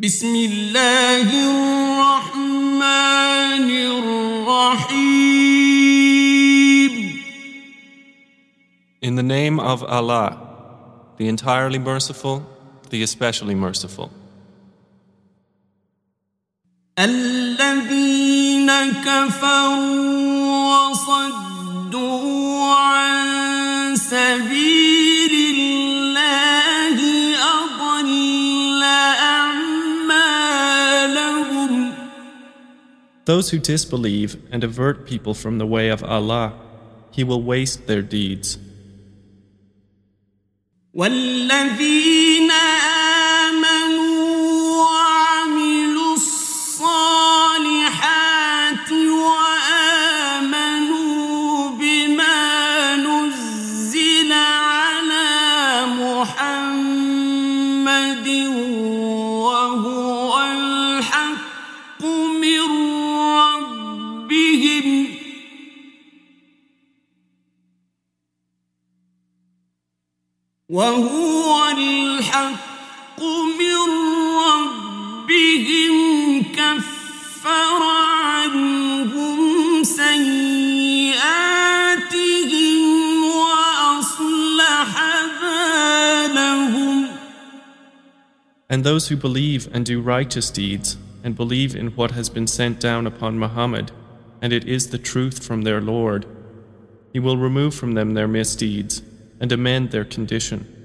بسم الله الرحمن الرحيم In the name of Allah, the entirely merciful, the especially merciful. الذين كفروا وصدوا عن سبيل Those who disbelieve and avert people from the way of Allah, He will waste their deeds. والذين And those who believe and do righteous deeds, and believe in what has been sent down upon Muhammad, and it is the truth from their Lord, He will remove from them their misdeeds and amend their condition.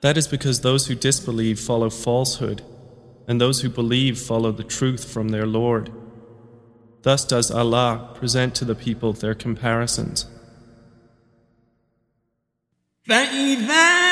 That is because those who disbelieve follow falsehood, and those who believe follow the truth from their Lord. Thus does Allah present to the people their comparisons. فإذا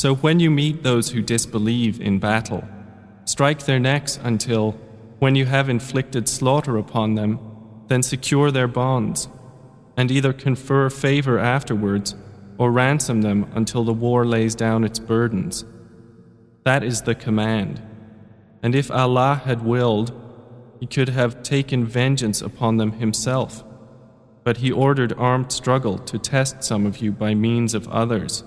So when you meet those who disbelieve in battle, strike their necks until, when you have inflicted slaughter upon them, then secure their bonds, and either confer favor afterwards or ransom them until the war lays down its burdens. That is the command. And if Allah had willed, He could have taken vengeance upon them Himself. But He ordered armed struggle to test some of you by means of others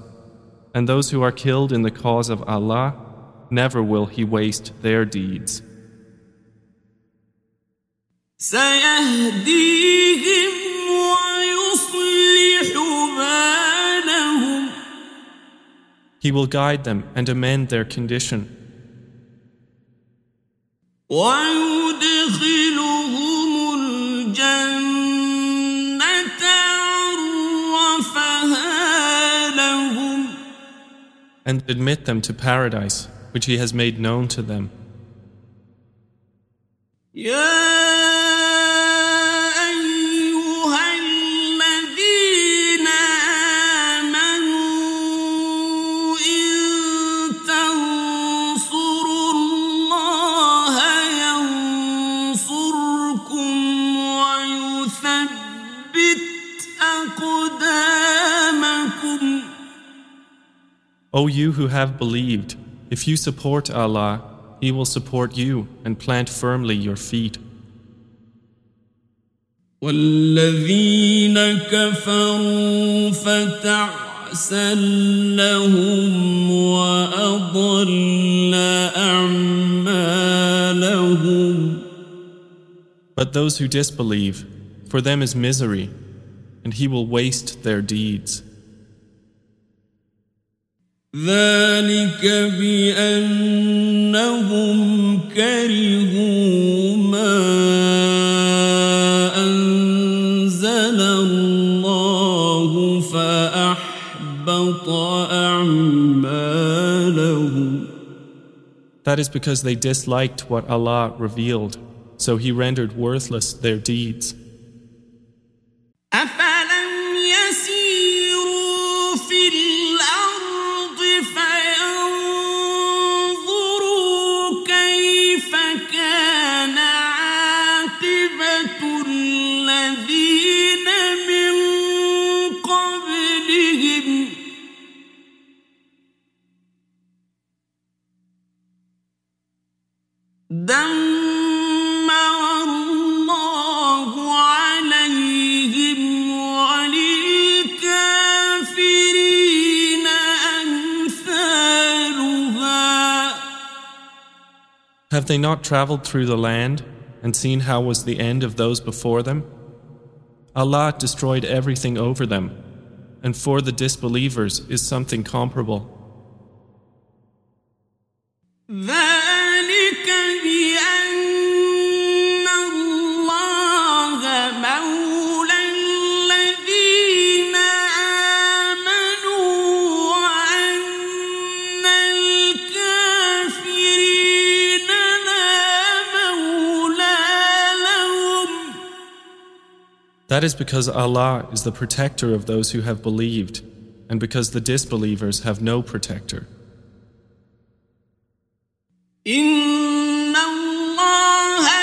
And those who are killed in the cause of Allah, never will He waste their deeds. سيهديهم ويصلح بالهم He will guide them and amend their condition. ويدخلهم الجنة and admit them to paradise, which He has made known to them. يا O you who have believed, if you support Allah, He will support you and plant firmly your feet. والذين كفروا فتعسا لهم وأضل أعمالهم But those who disbelieve, for them is misery, and He will waste their deeds. ذلك بأنهم كرهوا ما أنزل الله فأحبط أعمالهم That is because they disliked what Allah revealed, so He rendered worthless their deeds. Have they not traveled through the land and seen how was the end of those before them? Allah destroyed everything over them, and for the disbelievers is something comparable. That is because Allah is the protector of those who have believed, and because the disbelievers have no protector. إن الله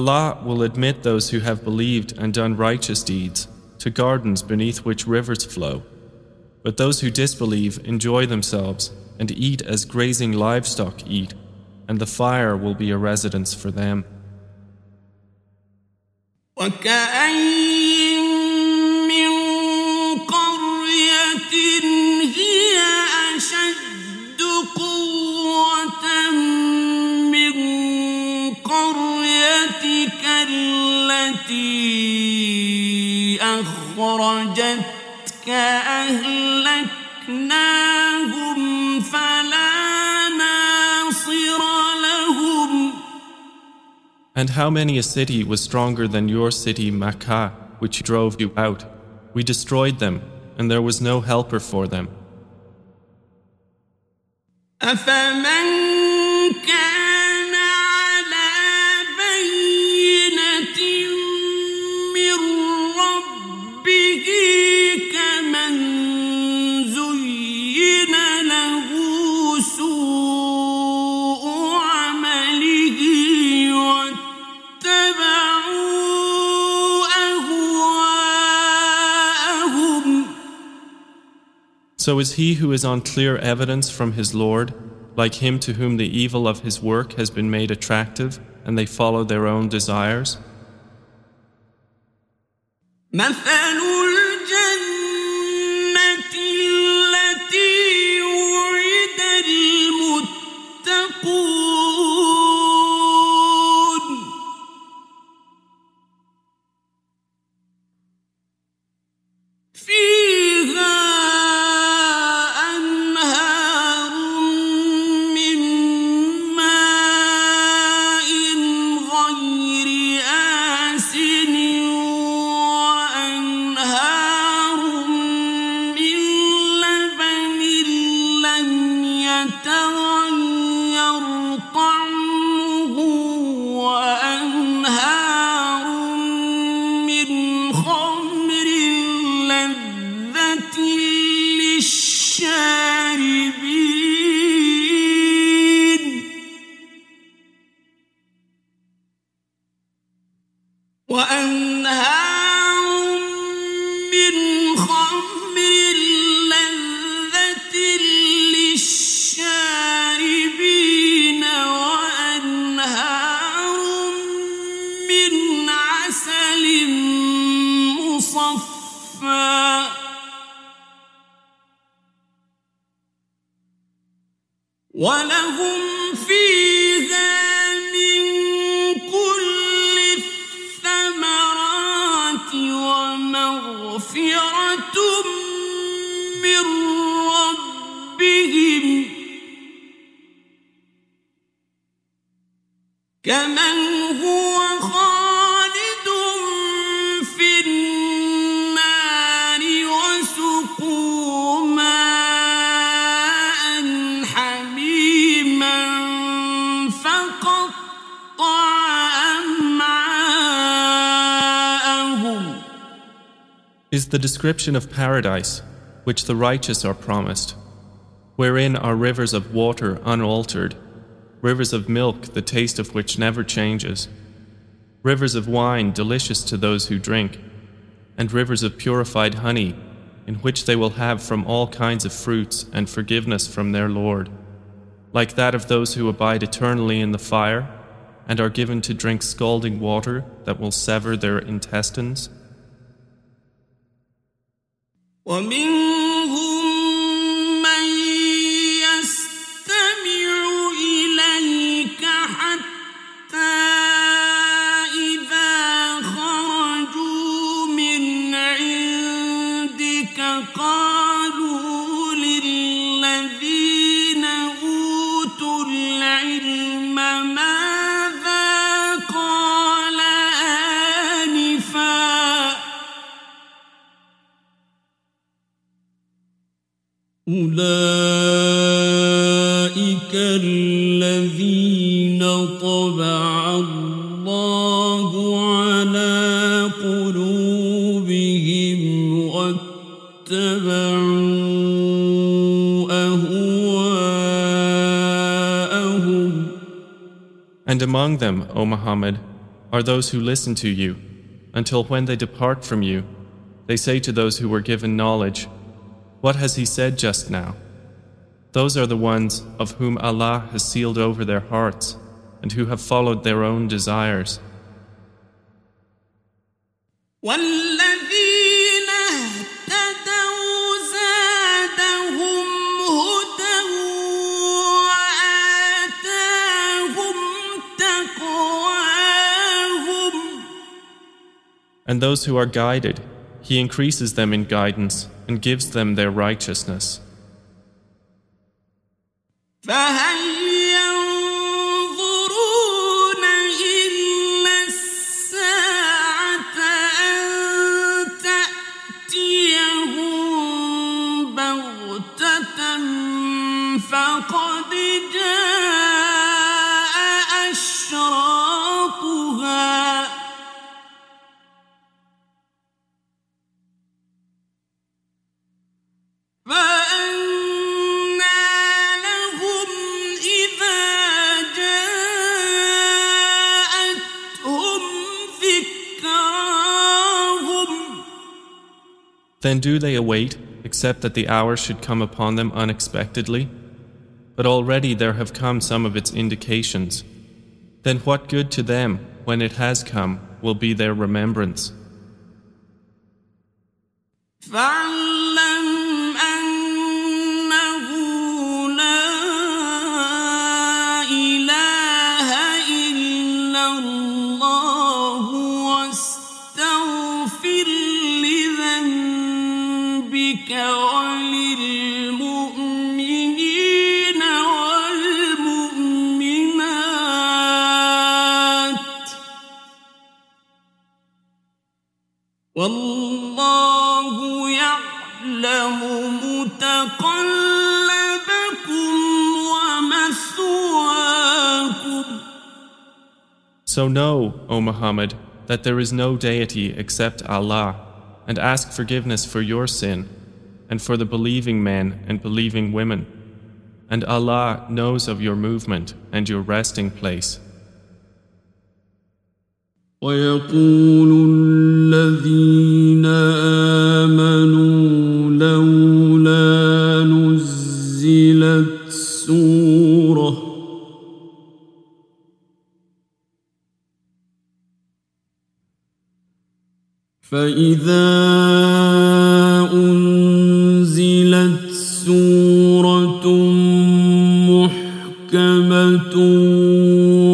Allah will admit those who have believed and done righteous deeds to gardens beneath which rivers flow. But those who disbelieve enjoy themselves and eat as grazing livestock eat, and the fire will be a residence for them. التي أخرجتك أهلكناهم فلا ناصر لهم And how many a city was stronger than your city Makkah, which drove you out? We destroyed them, and there was no helper for them. أفمن So is he who is on clear evidence from his Lord, like him to whom the evil of his work has been made attractive, and they follow their own desires? ومغفرة من ربهم. كمن هو the description of paradise, which the righteous are promised, wherein are rivers of water unaltered, rivers of milk, the taste of which never changes, rivers of wine delicious to those who drink, and rivers of purified honey, in which they will have from all kinds of fruits and forgiveness from their Lord, like that of those who abide eternally in the fire, and are given to drink scalding water that will sever their intestines. ومن أولئك الذين طبع الله على قلوبهم واتبعوا أهواءهم And among them, O Muhammad, are those who listen to you, until when they depart from you, they say to those who were given knowledge, what has he said just now? Those are the ones of whom Allah has sealed over their hearts and who have followed their own desires. And those who are guided he increases them in guidance and gives them their righteousness. Then do they await, except that the hour should come upon them unexpectedly? But already there have come some of its indications. Then what good to them, when it has come, will be their remembrance? وللمؤمنين والمؤمنات والله يعلم متقلبكم ومثواكم So know, O Muhammad, that there is no deity except Allah, and ask forgiveness for your sin, and for the believing men and believing women. And Allah knows of your movement and your resting place. ويقول الذين آمنوا لولا نزلت سورة فإذا محكمة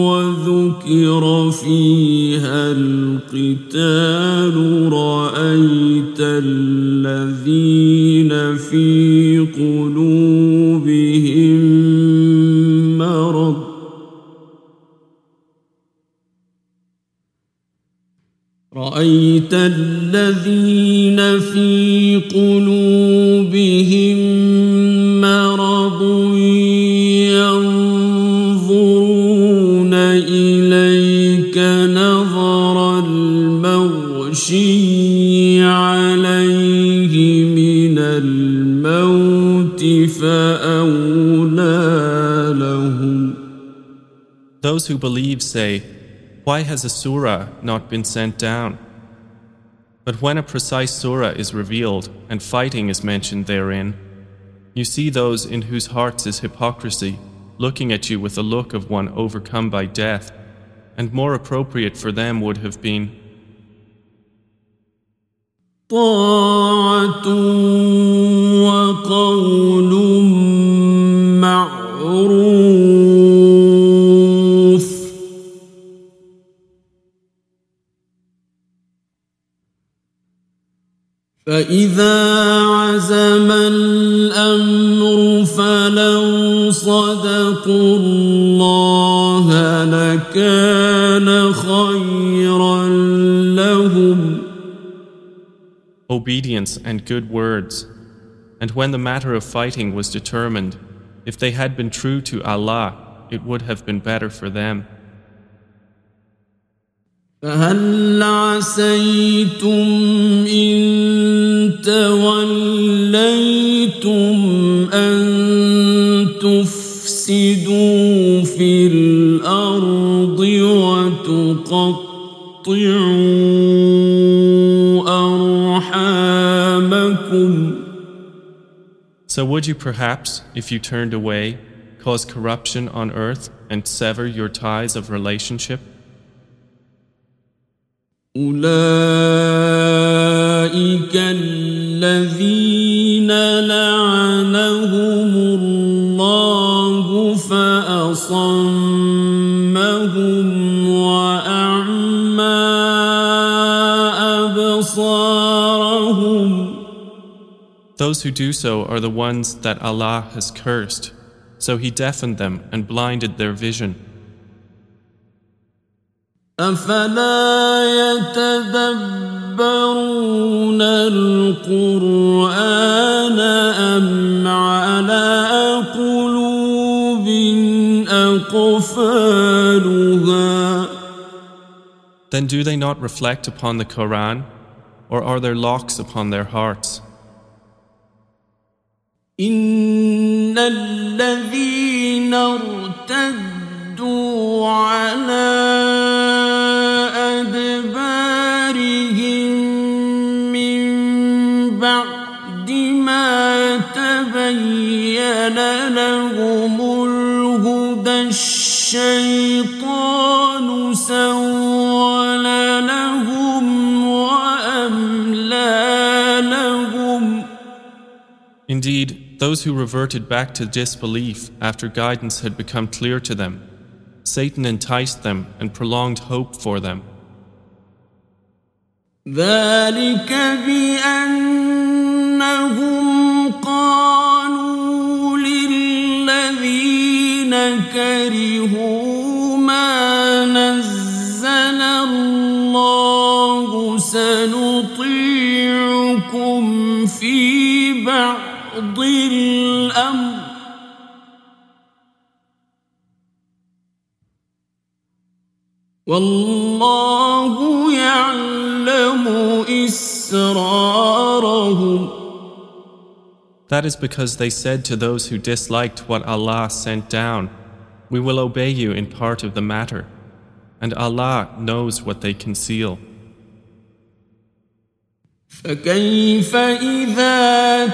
وذكر فيها القتال رأيت الذين في قلوبهم مرض. رأيت الذين في قلوبهم Those who believe say, Why has a surah not been sent down? But when a precise surah is revealed and fighting is mentioned therein, you see those in whose hearts is hypocrisy looking at you with a look of one overcome by death, and more appropriate for them would have been طاعة وقول معروف فإذا عزم الأمر فلو صدقوا الله لكان خيرا لهم obedience and good words. And when the matter of fighting was determined, if they had been true to Allah, it would have been better for them. فهل عسيتم إن توليتم أن تفسدوا في الأرض وتقطعوا أرحامكم So would you perhaps, if you turned away, cause corruption on earth and sever your ties of relationship? أولئك الذين لعنهم الله فأصمهم وأعمى أبصارهم Those who do so are the ones that Allah has cursed. So he deafened them and blinded their vision. أفلا يتدبرون القرآن أم على قلوب أقفالها Then do they not reflect upon the Quran, or are there locks upon their hearts? إن الذين ارتدوا على تبين لهم الهدى الشيطان سول لهم وأملى لهم Indeed, those who reverted back to disbelief after guidance had become clear to them, Satan enticed them and prolonged hope for them. ذلك بأنهم كرهوا ما نزل الله سنطيعكم في بعض الأمر والله يعلم إسرارهم That is because they said to those who disliked what Allah sent down, We will obey you in part of the matter, and Allah knows what they conceal. فكيف إذا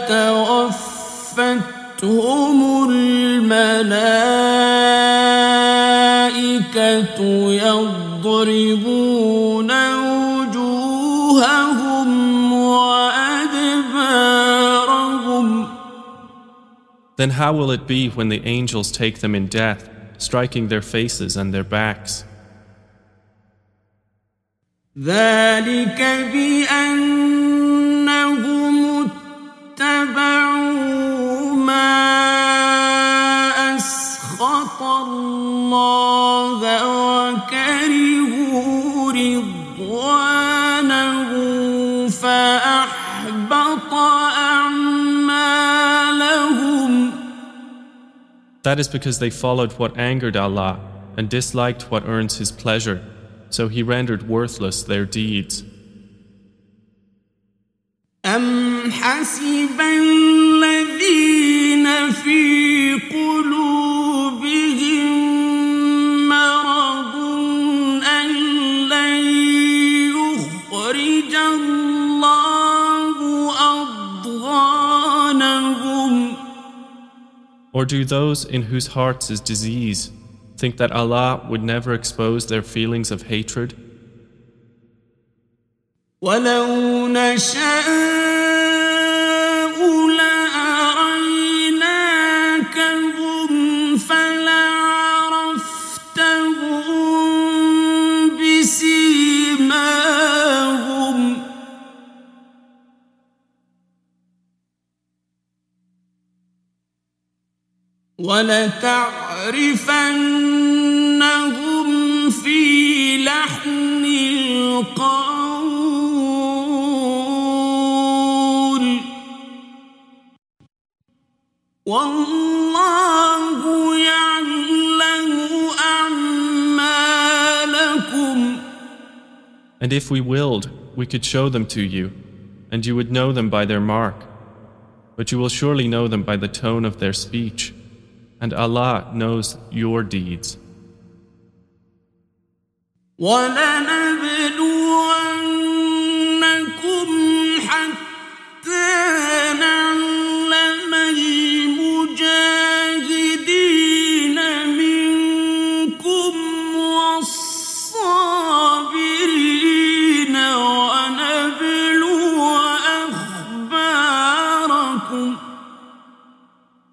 توفتهم الملائكة يضربون وجوههم وأدبارهم Then how will it be when the angels take them in death, striking their faces and their backs? ذلك بأنهم اتبعوا ما أسخط الله That is because they followed what angered Allah and disliked what earns His pleasure, so He rendered worthless their deeds. أم حسب الذين في قلوبهم Or do those in whose hearts is disease think that Allah would never expose their feelings of hatred? ولتعرفنهم في لحن القول والله يعلم أعمالكم And if we willed, we could show them to you, and you would know them by their mark. But you will surely know them by the tone of their speech, and Allah knows your deeds.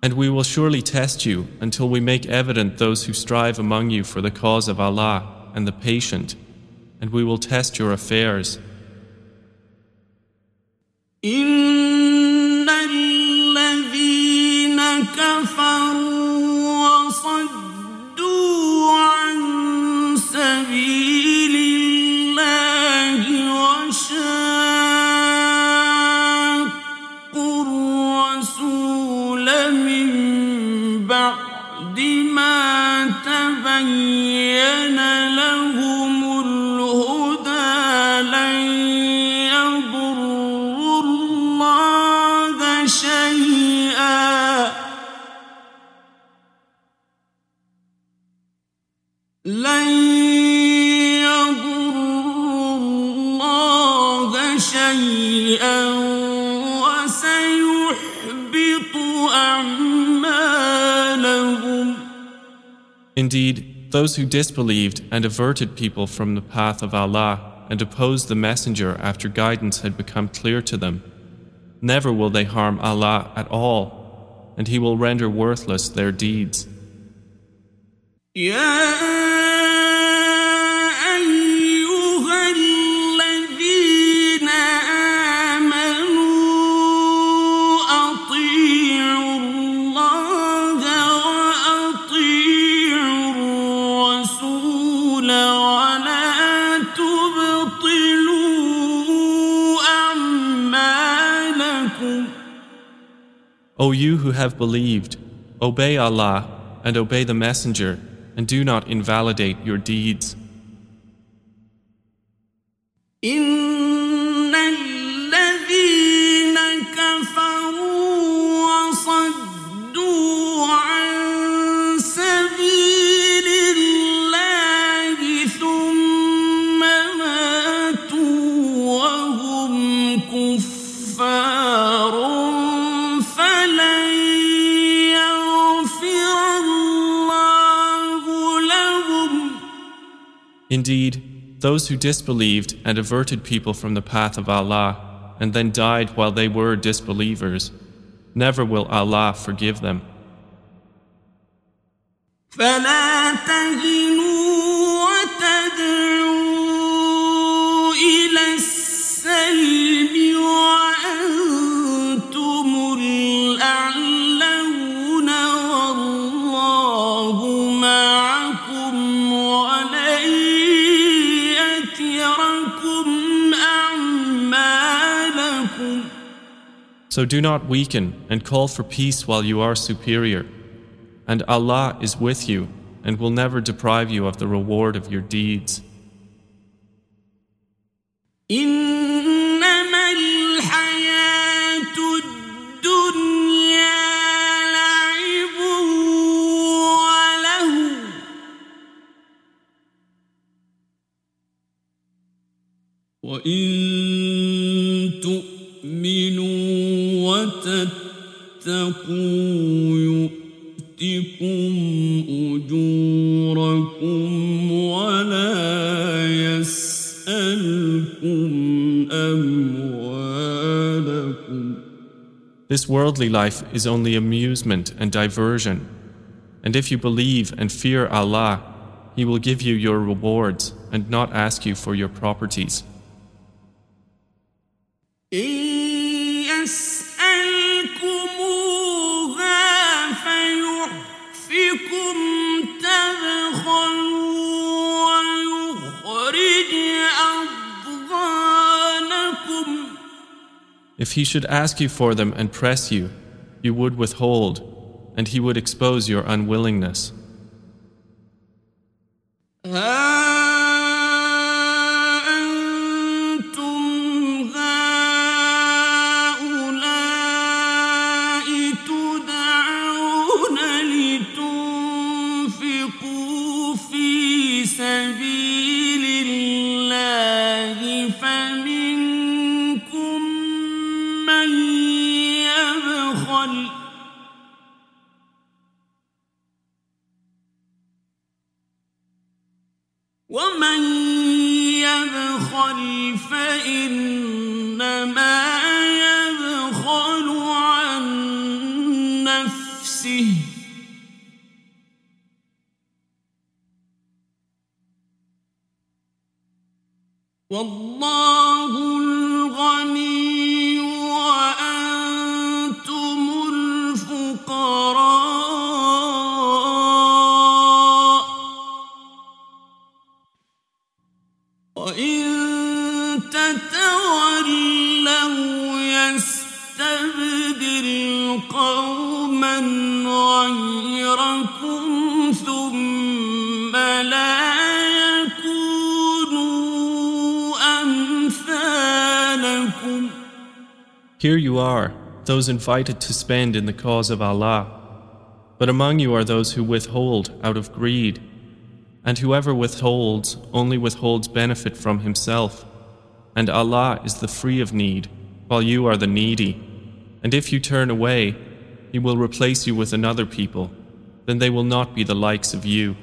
And we will surely test you until we make evident those who strive among you for the cause of Allah and the patient, and we will test your affairs. Those who disbelieved and averted people from the path of Allah and opposed the Messenger after guidance had become clear to them, never will they harm Allah at all, and He will render worthless their deeds. يا O you who have believed, obey Allah and obey the Messenger, and do not invalidate your deeds. Indeed, those who disbelieved and averted people from the path of Allah and then died while they were disbelievers, never will Allah forgive them. فلا تهنوا وتدعوا So do not weaken and call for peace while you are superior. And Allah is with you and will never deprive you of the reward of your deeds. In This worldly life is only amusement and diversion. And if you believe and fear Allah, He will give you your rewards and not ask you for your properties. If He should ask you for them and press you, you would withhold, and He would expose your unwillingness. والله Here you are, those invited to spend in the cause of Allah. But among you are those who withhold out of greed. And whoever withholds only withholds benefit from himself. And Allah is the free of need, while you are the needy. And if you turn away, He will replace you with another people. Then they will not be the likes of you.